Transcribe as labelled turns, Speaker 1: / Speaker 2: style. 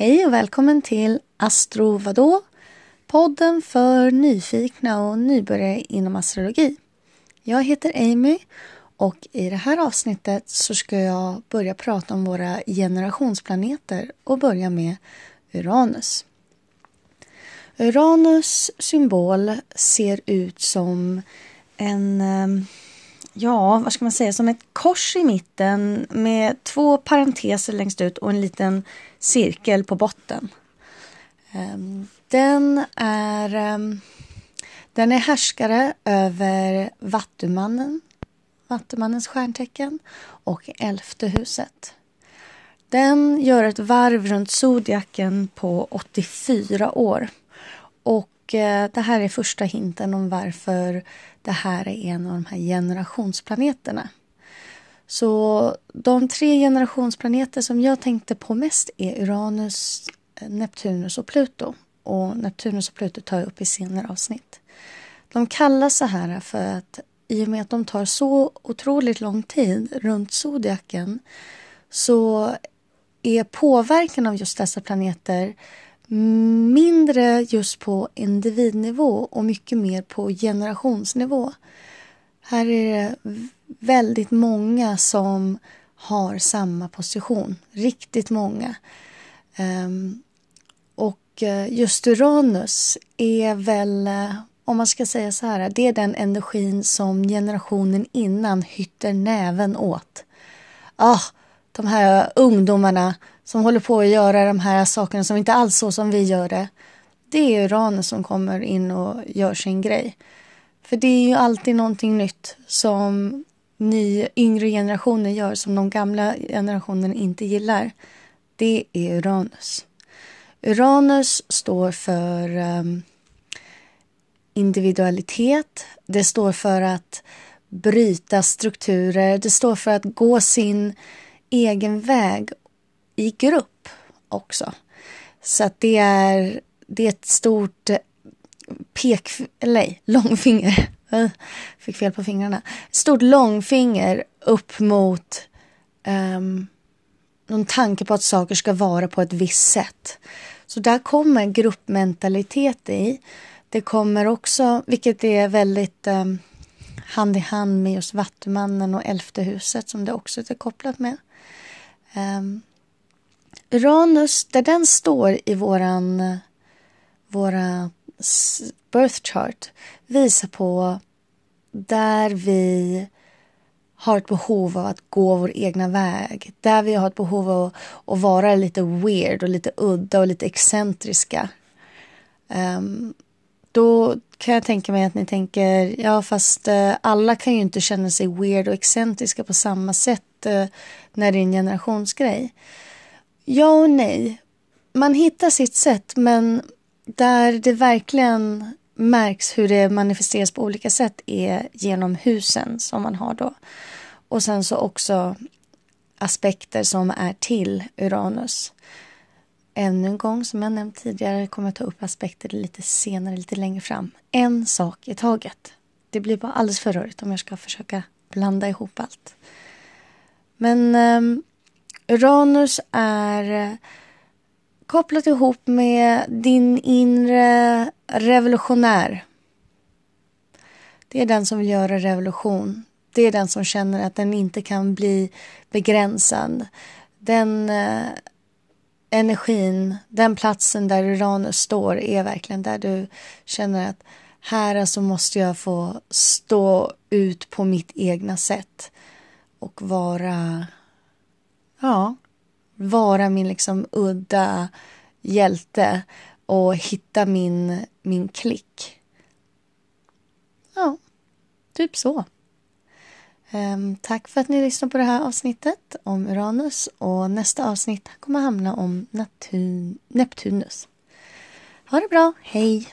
Speaker 1: Hej och välkommen till Astro vadå? Podden för nyfikna och nybörjare inom astrologi. Jag heter Amy och i det här avsnittet så ska jag börja prata om våra generationsplaneter och börja med Uranus. Uranus symbol ser ut som en ehm, ja, vad ska man säga, som ett kors i mitten med två parenteser längst ut och en liten cirkel på botten. Ehm, den är, ehm, den är härskare över Vattumannen, Vattumannens stjärntecken och elfte huset. Den gör ett varv runt zodiaken på 84 år. Och eh, det här är första hinten om varför det här är en av de här generationsplaneterna. Så de tre generationsplaneter som jag tänkte på mest är Uranus, Neptunus och Pluto. Och Neptunus och Pluto tar jag upp i senare avsnitt. De kallas så här för att i och med att de tar så otroligt lång tid runt zodiaken så är påverkan av just dessa planeter mindre just på individnivå och mycket mer på generationsnivå. Här är det väldigt många som har samma position. Riktigt många. Ehm, och eh, just Uranus är väl, eh, om man ska säga så här, det är den energin som generationen innan hytter näven åt. Ah, de här ungdomarna som håller på att göra de här sakerna som inte alls så som vi gör det. Det är Uranus som kommer in och gör sin grej. För det är ju alltid någonting nytt som ny, yngre generationer gör som de gamla generationerna inte gillar. Det är Uranus. Uranus står för um, individualitet. Det står för att bryta strukturer. Det står för att gå sin egen väg i grupp också. Så att det är, det är ett stort eh, pek... Eller långfinger. Fick fel på fingrarna. Stort långfinger upp mot um, någon tanke på att saker ska vara på ett visst sätt. Så där kommer gruppmentalitet i. Det kommer också, vilket är väldigt um, hand i hand med just Vattumannen och Elfte huset som det också är kopplat med. Um, Uranus, där den står i våran våra birth chart visar på där vi har ett behov av att gå vår egna väg. Där vi har ett behov av att vara lite weird och lite udda och lite excentriska. Um, då kan jag tänka mig att ni tänker, ja fast uh, alla kan ju inte känna sig weird och excentriska på samma sätt uh, när det är en generationsgrej. Ja och nej. Man hittar sitt sätt men där det verkligen märks hur det manifesteras på olika sätt är genom husen som man har då. Och sen så också aspekter som är till Uranus. Ännu en gång, som jag nämnt tidigare, kommer jag ta upp aspekter lite senare, lite längre fram. En sak i taget. Det blir bara alldeles för rörigt om jag ska försöka blanda ihop allt. Men ehm, Uranus är eh, kopplat ihop med din inre revolutionär. Det är den som vill göra revolution. Det är den som känner att den inte kan bli begränsad. Den eh, energin, den platsen där Uranus står är verkligen där du känner att här alltså måste jag få stå ut på mitt egna sätt och vara ja, vara min liksom udda hjälte och hitta min, min klick. Ja, typ så. Um, tack för att ni lyssnade på det här avsnittet om Uranus och nästa avsnitt kommer handla om Neptunus. Ha det bra, hej!